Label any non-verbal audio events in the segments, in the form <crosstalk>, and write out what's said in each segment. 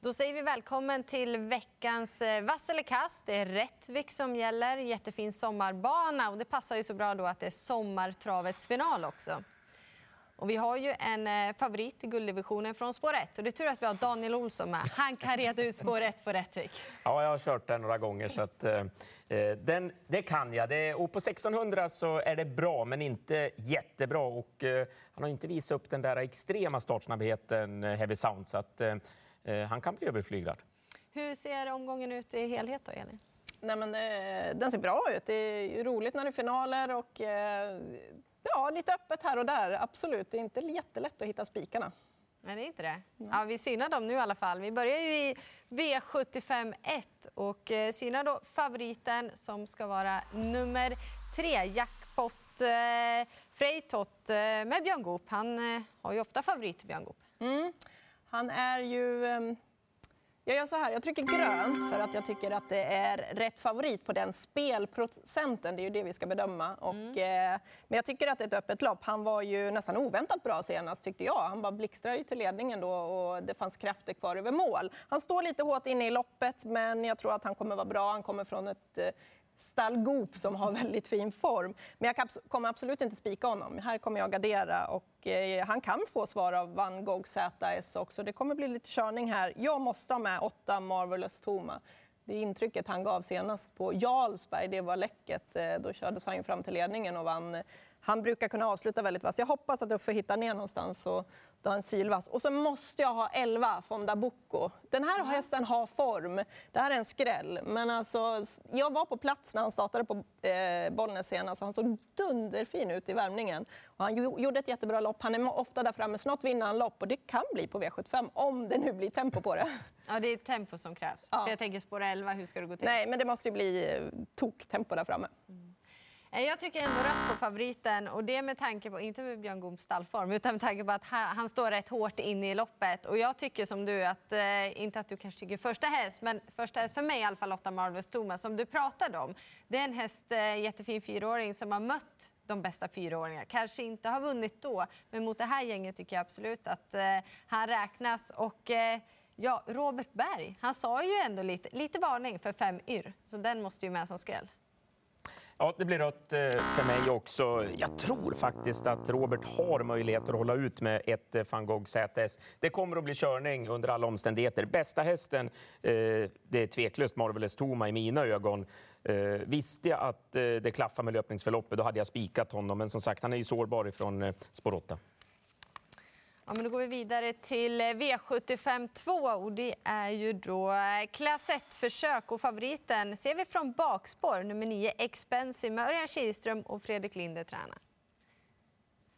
Då säger vi välkommen till veckans eh, vass eller kast. Det är Rättvik som gäller. Jättefin sommarbana och det passar ju så bra då att det är sommartravets final också. Och vi har ju en eh, favorit i gulddivisionen från spår 1 och det är tur att vi har Daniel Olsson med. Han kan reda ut spår 1 på Rättvik. Ja, jag har kört den några gånger så att, eh, eh den, det kan jag. Det, och på 1600 så är det bra, men inte jättebra. Och, eh, han har inte visat upp den där extrema startsnabbheten, Heavy Sound, så att, eh, han kan bli överflyglad. Hur ser omgången ut i helhet då, Elin? Nej, men, den ser bra ut. Det är roligt när det är finaler och Ja, lite öppet här och där, absolut. Det är inte jättelätt att hitta spikarna. Nej, det är inte det. Ja, vi synar dem nu i alla fall. Vi börjar ju i V75 1 och eh, synar då favoriten som ska vara nummer tre, Jackpot eh, Freitot eh, med Björn Goop. Han eh, har ju ofta favorit Björn Goop. Mm. Han är ju... Eh jag gör så här, jag trycker grönt för att jag tycker att det är rätt favorit på den spelprocenten. Det är ju det vi ska bedöma. Och, mm. eh, men jag tycker att det är ett öppet lopp. Han var ju nästan oväntat bra senast tyckte jag. Han bara blixtrade till ledningen då och det fanns krafter kvar över mål. Han står lite hårt inne i loppet men jag tror att han kommer vara bra. Han kommer från ett stall Goop som har väldigt fin form. Men jag kommer absolut inte spika honom. Här kommer jag gardera och eh, han kan få svar av Van Gogh ZS också. Det kommer bli lite körning här. Jag måste ha med åtta Marvelous Toma. Det intrycket han gav senast på Jarlsberg, det var läcket. Eh, då kördes han fram till ledningen och vann. Han brukar kunna avsluta väldigt vasst. Jag hoppas att Uffe hittar ner någonstans och då en sylvass. Och så måste jag ha 11 Fonda Bocco. Den här mm. hästen har form. Det här är en skräll. Men alltså, jag var på plats när han startade på eh, Bollnäs senast. Han såg dunderfin ut i värmningen. Och han gjorde ett jättebra lopp. Han är ofta där framme. Snart vinner han lopp och det kan bli på V75 om det nu blir tempo på det. Ja, det är tempo som krävs. Ja. För jag tänker spår 11, hur ska det gå till? Nej, men det måste ju bli eh, tok-tempo där framme. Mm. Eh, jag trycker ändå rött på favoriten och det med tanke på, inte med Björn Gooms stallform, utan med tanke på att han står rätt hårt inne i loppet. Och jag tycker som du, att, eh, inte att du kanske tycker första häst, men första häst för mig i alla fall, Lotta Marvelous Thomas, som du pratade om. Det är en häst, eh, jättefin fyraåring som har mött de bästa fyraåringarna. Kanske inte har vunnit då, men mot det här gänget tycker jag absolut att han räknas. Och, ja, Robert Berg, han sa ju ändå lite, lite varning för fem yr, så den måste ju med som skräll. Ja, det blir rött eh, för mig också. Jag tror faktiskt att Robert har möjlighet att hålla ut med ett eh, van Gogh ZS. Det kommer att bli körning under alla omständigheter. Bästa hästen, eh, det är tveklöst Marvelous Toma i mina ögon. Visste jag att det klaffar med löpningsförloppet, då hade jag spikat honom. Men som sagt, han är ju sårbar ifrån spår 8. Ja, men då går vi vidare till eh, V75 2 och det är ju då eh, klass 1-försök och favoriten ser vi från bakspår, nummer 9 Expensive med Örjan Kihlström och Fredrik Linder tränar.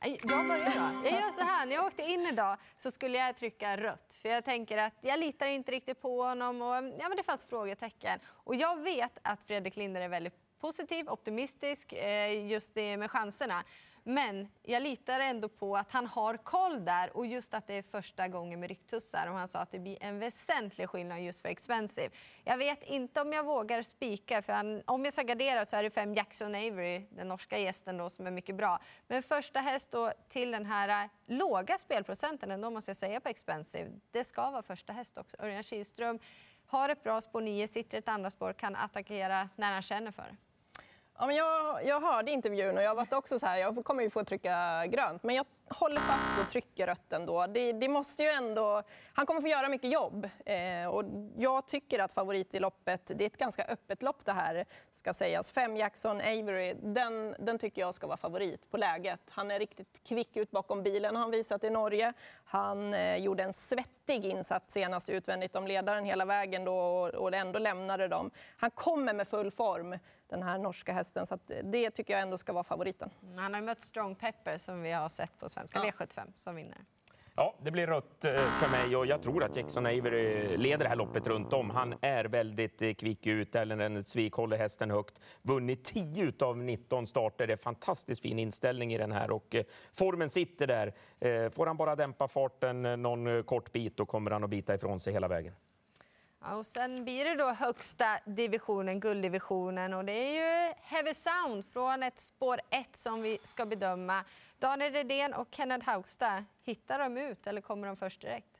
Jag börjar då. Jag gör så här, när jag åkte in idag så skulle jag trycka rött. För jag tänker att jag litar inte riktigt på honom och mm, ja, men det fanns frågetecken. Och jag vet att Fredrik Linder är väldigt positiv, optimistisk, eh, just det med chanserna. Men jag litar ändå på att han har koll där och just att det är första gången med rycktussar. Och han sa att det blir en väsentlig skillnad just för Expensive. Jag vet inte om jag vågar spika, för han, om jag ska gardera så är det fem Jackson Avery, den norska gästen då, som är mycket bra. Men första häst då till den här äh, låga spelprocenten ändå måste jag säga på Expensive. Det ska vara första häst också. Örjan Kihlström har ett bra spår 9, sitter i ett andra spår, kan attackera när han känner för det. Ja, men jag, jag hörde intervjun och jag var också så här, jag kommer ju få trycka grönt. Men jag håller fast och trycker rött ändå. Det, det måste ju ändå, han kommer få göra mycket jobb. Eh, och jag tycker att favorit i loppet, det är ett ganska öppet lopp det här ska sägas. Fem Jackson Avery, den, den tycker jag ska vara favorit på läget. Han är riktigt kvick ut bakom bilen har han visat i Norge. Han eh, gjorde en svettig insats senast utvändigt om ledaren hela vägen då och, och ändå lämnade dem. Han kommer med full form den här norska hästen. Så det tycker jag ändå ska vara favoriten. Mm, han har mött Strong Pepper som vi har sett på svenska ja. V75 som vinner. Ja, det blir rött eh, för mig och jag tror att Jackson Avery leder det här loppet runt om. Han är väldigt eh, kvick ut, Ellen Svik håller hästen högt. Vunnit 10 av 19 starter. Det är fantastiskt fin inställning i den här och eh, formen sitter där. Får han bara dämpa farten någon kort bit, då kommer han att bita ifrån sig hela vägen. Ja, och sen blir det då högsta divisionen, gulddivisionen. Och det är ju Heavy Sound från ett spår 1 som vi ska bedöma. Daniel Redén och Kenneth Haugstad, hittar de ut eller kommer de först direkt?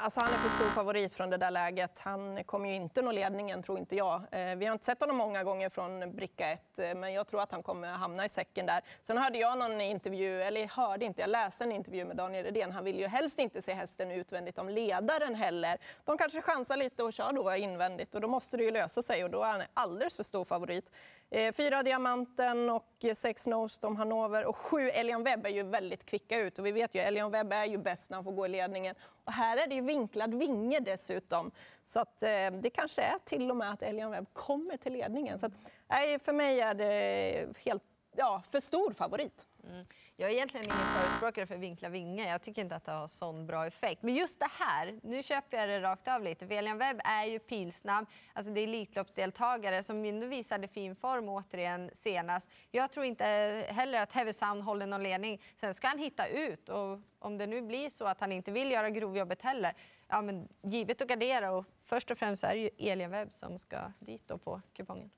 Alltså han är för stor favorit från det där läget. Han kommer ju inte nå ledningen, tror inte jag. Eh, vi har inte sett honom många gånger från bricka 1, eh, men jag tror att han kommer hamna i säcken där. Sen hörde jag någon intervju, eller hörde inte, jag läste en intervju med Daniel Redén. Han vill ju helst inte se hästen utvändigt om ledaren heller. De kanske chansar lite och kör då invändigt och då måste det ju lösa sig och då är han alldeles för stor favorit. Eh, fyra Diamanten och sex Nose om Hannover och sju Elian Webb är ju väldigt kvicka ut och vi vet ju Elian Webb är ju bäst när han får gå i ledningen. Och här är det ju vinklad vinge dessutom. Så att, eh, det kanske är till och med att Elian Webb kommer till ledningen. Så att, nej, för mig är det helt, ja, för stor favorit. Mm. Jag är egentligen ingen förespråkare för vinkla vinge. Jag tycker inte att det har sån bra effekt. Men just det här, nu köper jag det rakt av lite. Velian Webb är ju pilsnabb. Alltså det är Elitloppsdeltagare som ändå visade fin form återigen senast. Jag tror inte heller att Heavy Sound håller någon ledning. Sen ska han hitta ut och om det nu blir så att han inte vill göra grovjobbet heller, ja men givet att gardera och först och främst är det ju Elian Webb som ska dit då på kupongen.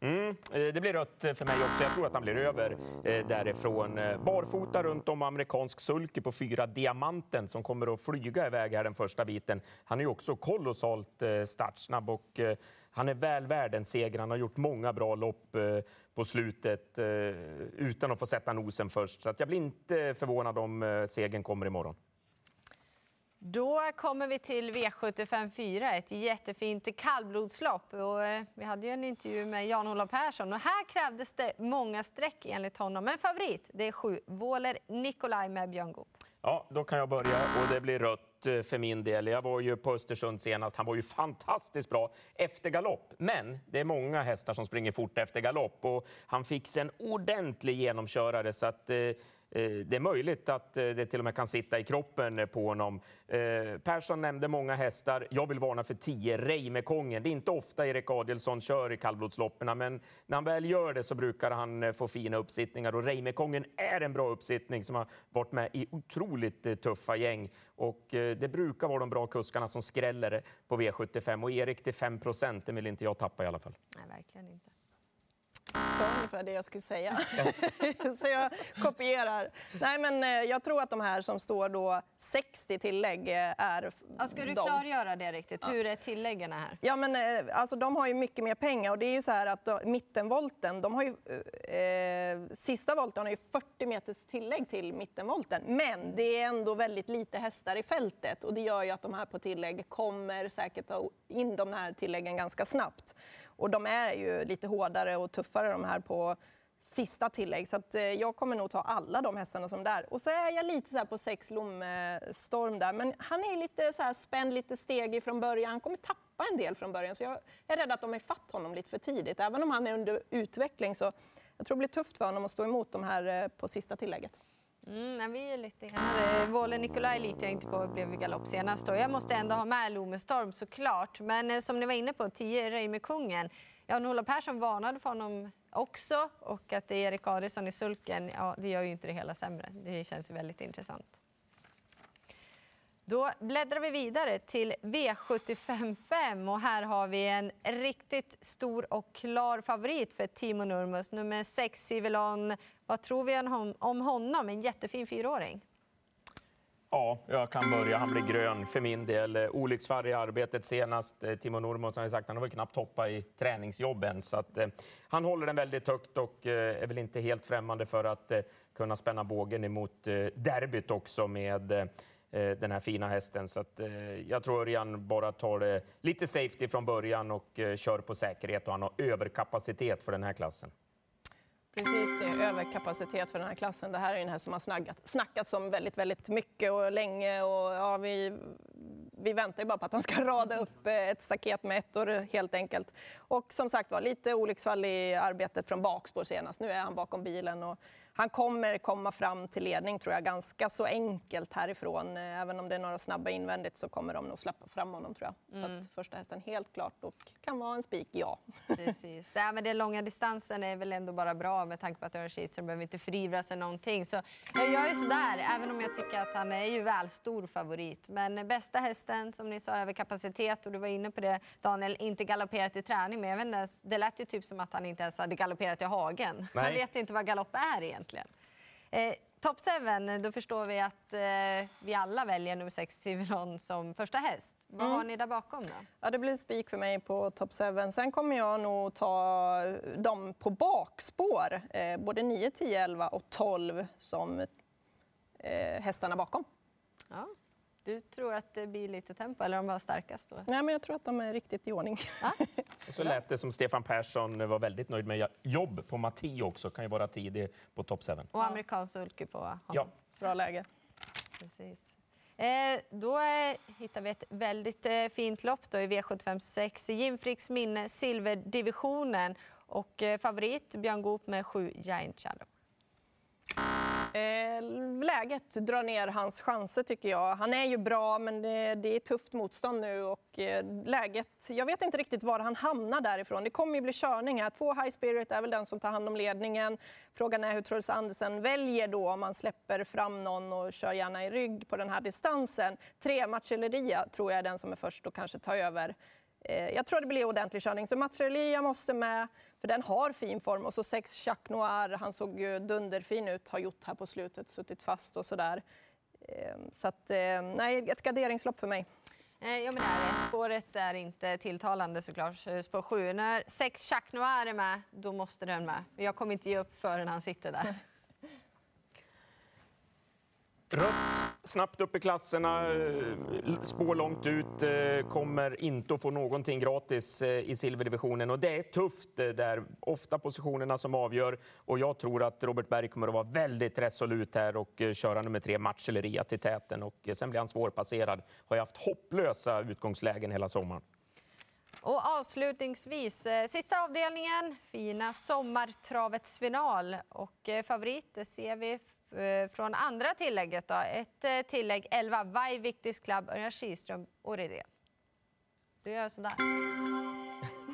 Mm, eh, det blir rött eh, för mig också. Jag tror att han blir över eh, därifrån. Eh, barfota runt om amerikansk sulky på fyra Diamanten som kommer att flyga iväg här den första biten. Han är ju också kolossalt startsnabb och han är väl värd en seger. Han har gjort många bra lopp på slutet utan att få sätta nosen först. Så jag blir inte förvånad om segern kommer imorgon. Då kommer vi till V75 4, ett jättefint kallblodslopp. Och eh, vi hade ju en intervju med Jan-Olof Persson och här krävdes det många streck enligt honom. Men favorit, det är sju, Våler Nikolaj med Björn Goop. Ja, då kan jag börja och det blir rött eh, för min del. Jag var ju på Östersund senast. Han var ju fantastiskt bra efter galopp. Men det är många hästar som springer fort efter galopp och han fick sig en ordentlig genomkörare så att Eh, Eh, det är möjligt att eh, det till och med kan sitta i kroppen eh, på honom. Persson nämnde många hästar. Jag vill varna för 10, Reimekongen. Det är inte ofta Erik Adielsson kör i kallblodsloppen, men när han väl gör det så brukar han få fina uppsittningar. Och Reimekongen är en bra uppsittning som har varit med i otroligt tuffa gäng. Och det brukar vara de bra kuskarna som skräller på V75. Och Erik till 5 procent, det vill inte jag tappa i alla fall. Nej, verkligen inte sa ungefär det jag skulle säga. <laughs> så jag kopierar. Nej, men eh, jag tror att de här som står då 60 tillägg eh, är ja, Ska du klargöra det riktigt? Hur är tilläggen här? Ja, men eh, alltså de har ju mycket mer pengar och det är ju så här att då, mittenvolten, de har ju eh, sista volten har ju 40 meters tillägg till mittenvolten. Men det är ändå väldigt lite hästar i fältet och det gör ju att de här på tillägg kommer säkert ta in de här tilläggen ganska snabbt. Och de är ju lite hårdare och tuffare de här på sista tillägg. Så att, eh, jag kommer nog ta alla de hästarna som där. Och så är jag lite så på sex eh, Storm där. Men han är lite så här spänd, lite stegig från början. Han kommer tappa en del från början. Så jag är rädd att de är fatt honom lite för tidigt. Även om han är under utveckling så jag tror det blir tufft för honom att stå emot de här eh, på sista tillägget. Mm, vi är lite enade. Eh, Våle Nikolaj litar jag inte på, blev galopp senast. Då. Jag måste ändå ha med Lomestorm såklart. Men eh, som ni var inne på, 10 Reime Kungen. Jan-Ola Persson varnade för honom också och att det är Erik Adielsson i sulken, ja, det gör ju inte det hela sämre. Det känns väldigt intressant. Då bläddrar vi vidare till V755 och här har vi en riktigt stor och klar favorit för Timo Nurmos. Nummer 6, Sivelon. Vad tror vi om honom? En jättefin fyraåring. Ja, jag kan börja. Han blir grön för min del. Olycksfall i arbetet senast. Eh, Timo Nurmos har sagt han har väl knappt hoppat i träningsjobben. Så att, eh, han håller den väldigt högt och eh, är väl inte helt främmande för att eh, kunna spänna bågen emot eh, derbyt också med eh, Eh, den här fina hästen. Så att, eh, jag tror Örjan bara tar det lite safety från början och eh, kör på säkerhet och han har överkapacitet för den här klassen. Precis, det är överkapacitet för den här klassen. Det här är en häst som har snackat, snackats om väldigt, väldigt mycket och länge. Och ja, vi, vi väntar ju bara på att han ska <laughs> rada upp ett staket med ettor helt enkelt. Och som sagt var, lite olycksfall i arbetet från bakspår senast. Nu är han bakom bilen. Och han kommer komma fram till ledning tror jag ganska så enkelt härifrån. Även om det är några snabba invändigt så kommer de nog släppa fram honom tror jag. Mm. Så att första hästen helt klart och kan vara en spik, ja. <laughs> Precis. Ja, men den långa distansen är väl ändå bara bra med tanke på att Örjan Kihlström behöver inte förivra sig någonting. Så jag gör ju sådär, även om jag tycker att han är ju väl stor favorit. Men bästa hästen, som ni sa, över kapacitet och du var inne på det Daniel, inte galopperat i träning. Men jag vet inte, det lät ju typ som att han inte ens hade galopperat i hagen. Nej. Han vet inte vad galopp är egentligen egentligen. Eh, Top 7, då förstår vi att eh, vi alla väljer nummer 6 Civilon som första häst. Vad har ni där bakom då? Ja, det blir spik för mig på Top 7. Sen kommer jag nog ta dem på bakspår, eh, både 9, 10, 11 och 12 som eh, hästarna bakom. Ja. Du tror att det blir lite tempo, eller de var starkast då? Nej, men jag tror att de är riktigt i ordning. <laughs> Och så lät det som Stefan Persson var väldigt nöjd med jobb på Matti också, kan ju vara tidig på top 7. Och amerikansk sulky på honom. Ja. Bra läge. Precis. Eh, då eh, hittar vi ett väldigt eh, fint lopp då i V756. Jim Fricks minne, silverdivisionen. Och eh, favorit Björn Goop med sju Giant Shadow. Eh, läget drar ner hans chanser tycker jag. Han är ju bra men det, det är tufft motstånd nu och eh, läget, jag vet inte riktigt var han hamnar därifrån. Det kommer ju bli körning här. Två High Spirit är väl den som tar hand om ledningen. Frågan är hur Truls Andersen väljer då om man släpper fram någon och kör gärna i rygg på den här distansen. Tre Marcelleria tror jag är den som är först och kanske tar över. Eh, jag tror det blir ordentlig körning, så Marcelleria måste med för den har fin form. Och så sex Jacques Noir, han såg ju dunderfin ut, har gjort här på slutet, suttit fast och sådär. Ehm, så att, eh, nej, ett garderingslopp för mig. Eh, ja, men det är. Spåret är inte tilltalande såklart. Spår 7. När sex Jacques Noir är med, då måste den med. Jag kommer inte ge upp förrän han sitter där. <laughs> Rött, snabbt upp i klasserna, eh, spår långt ut, eh, kommer inte att få någonting gratis eh, i silverdivisionen. Och det är tufft där, ofta positionerna som avgör. Och jag tror att Robert Berg kommer att vara väldigt resolut här och köra nummer tre, Matcheleria, till täten. Och sen blir han svårpasserad. Har ju haft hopplösa utgångslägen hela sommaren. Och avslutningsvis, sista avdelningen, fina sommartravets final. Och favorit, det ser vi Eh, från andra tillägget. Då. Ett eh, tillägg 11, Vaj, Viktis Club, Örjan Kihlström och Redén. Du gör sådär.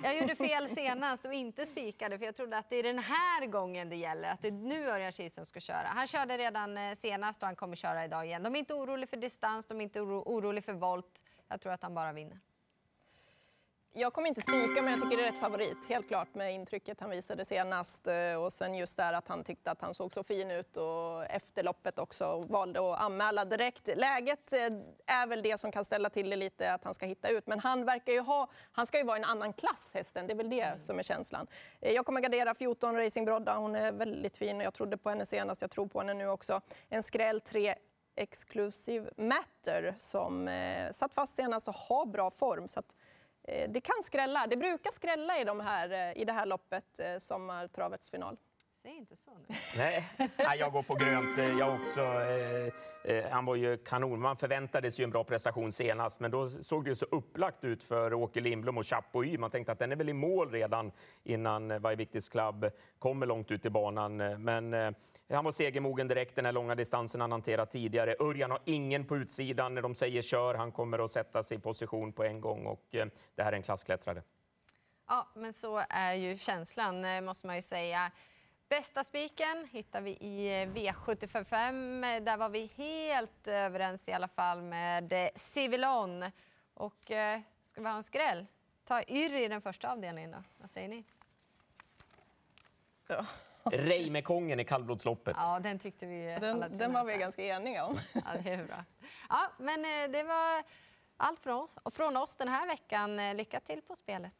Jag gjorde fel senast och inte spikade för jag trodde att det är den här gången det gäller. Att det är nu Örjan Kihlström ska köra. Han körde redan eh, senast och han kommer köra idag igen. De är inte oroliga för distans, de är inte oroliga för volt. Jag tror att han bara vinner. Jag kommer inte spika, men jag tycker det är rätt favorit. Helt klart med intrycket han visade senast. Eh, och sen just där att han tyckte att han såg så fin ut och efter loppet också valde att anmäla direkt. Läget eh, är väl det som kan ställa till det lite, att han ska hitta ut. Men han verkar ju ha, han ska ju vara en annan klass hästen, det är väl det mm. som är känslan. Eh, jag kommer gardera 14 Racing Brodda, hon är väldigt fin. Jag trodde på henne senast, jag tror på henne nu också. En skräll 3 Exclusive Matter som eh, satt fast senast och har bra form. Så att, Eh, det kan skrälla. Det brukar skrälla i, de här, eh, i det här loppet, eh, sommartravets final. Säg inte så nu. Nej, jag går på grönt. Jag också. Han var ju kanon. Man förväntades ju en bra prestation senast, men då såg det ju så upplagt ut för Åke Lindblom och Chapuis. Man tänkte att den är väl i mål redan innan Vaiviktis Club kommer långt ut i banan. Men han var segermogen direkt den här långa distansen han hanterat tidigare. Örjan har ingen på utsidan när de säger kör. Han kommer att sätta sig i position på en gång och eh, det här är en klassklättrare. Ja, men så är ju känslan eh, måste man ju säga. Bästa spiken hittar vi i eh, V75. Där var vi helt överens i alla fall med Civilon. Och ska vi ha en skräll? Ta Yr i den första avdelningen då. Vad säger ni? Ja. <laughs> Reimekongen i kallblodsloppet. Ja, den tyckte vi Den, den var vi ganska eniga om. Ja, det är bra. Ja, men eh, det var allt från oss, från oss den här veckan. Eh, lycka till på spelet.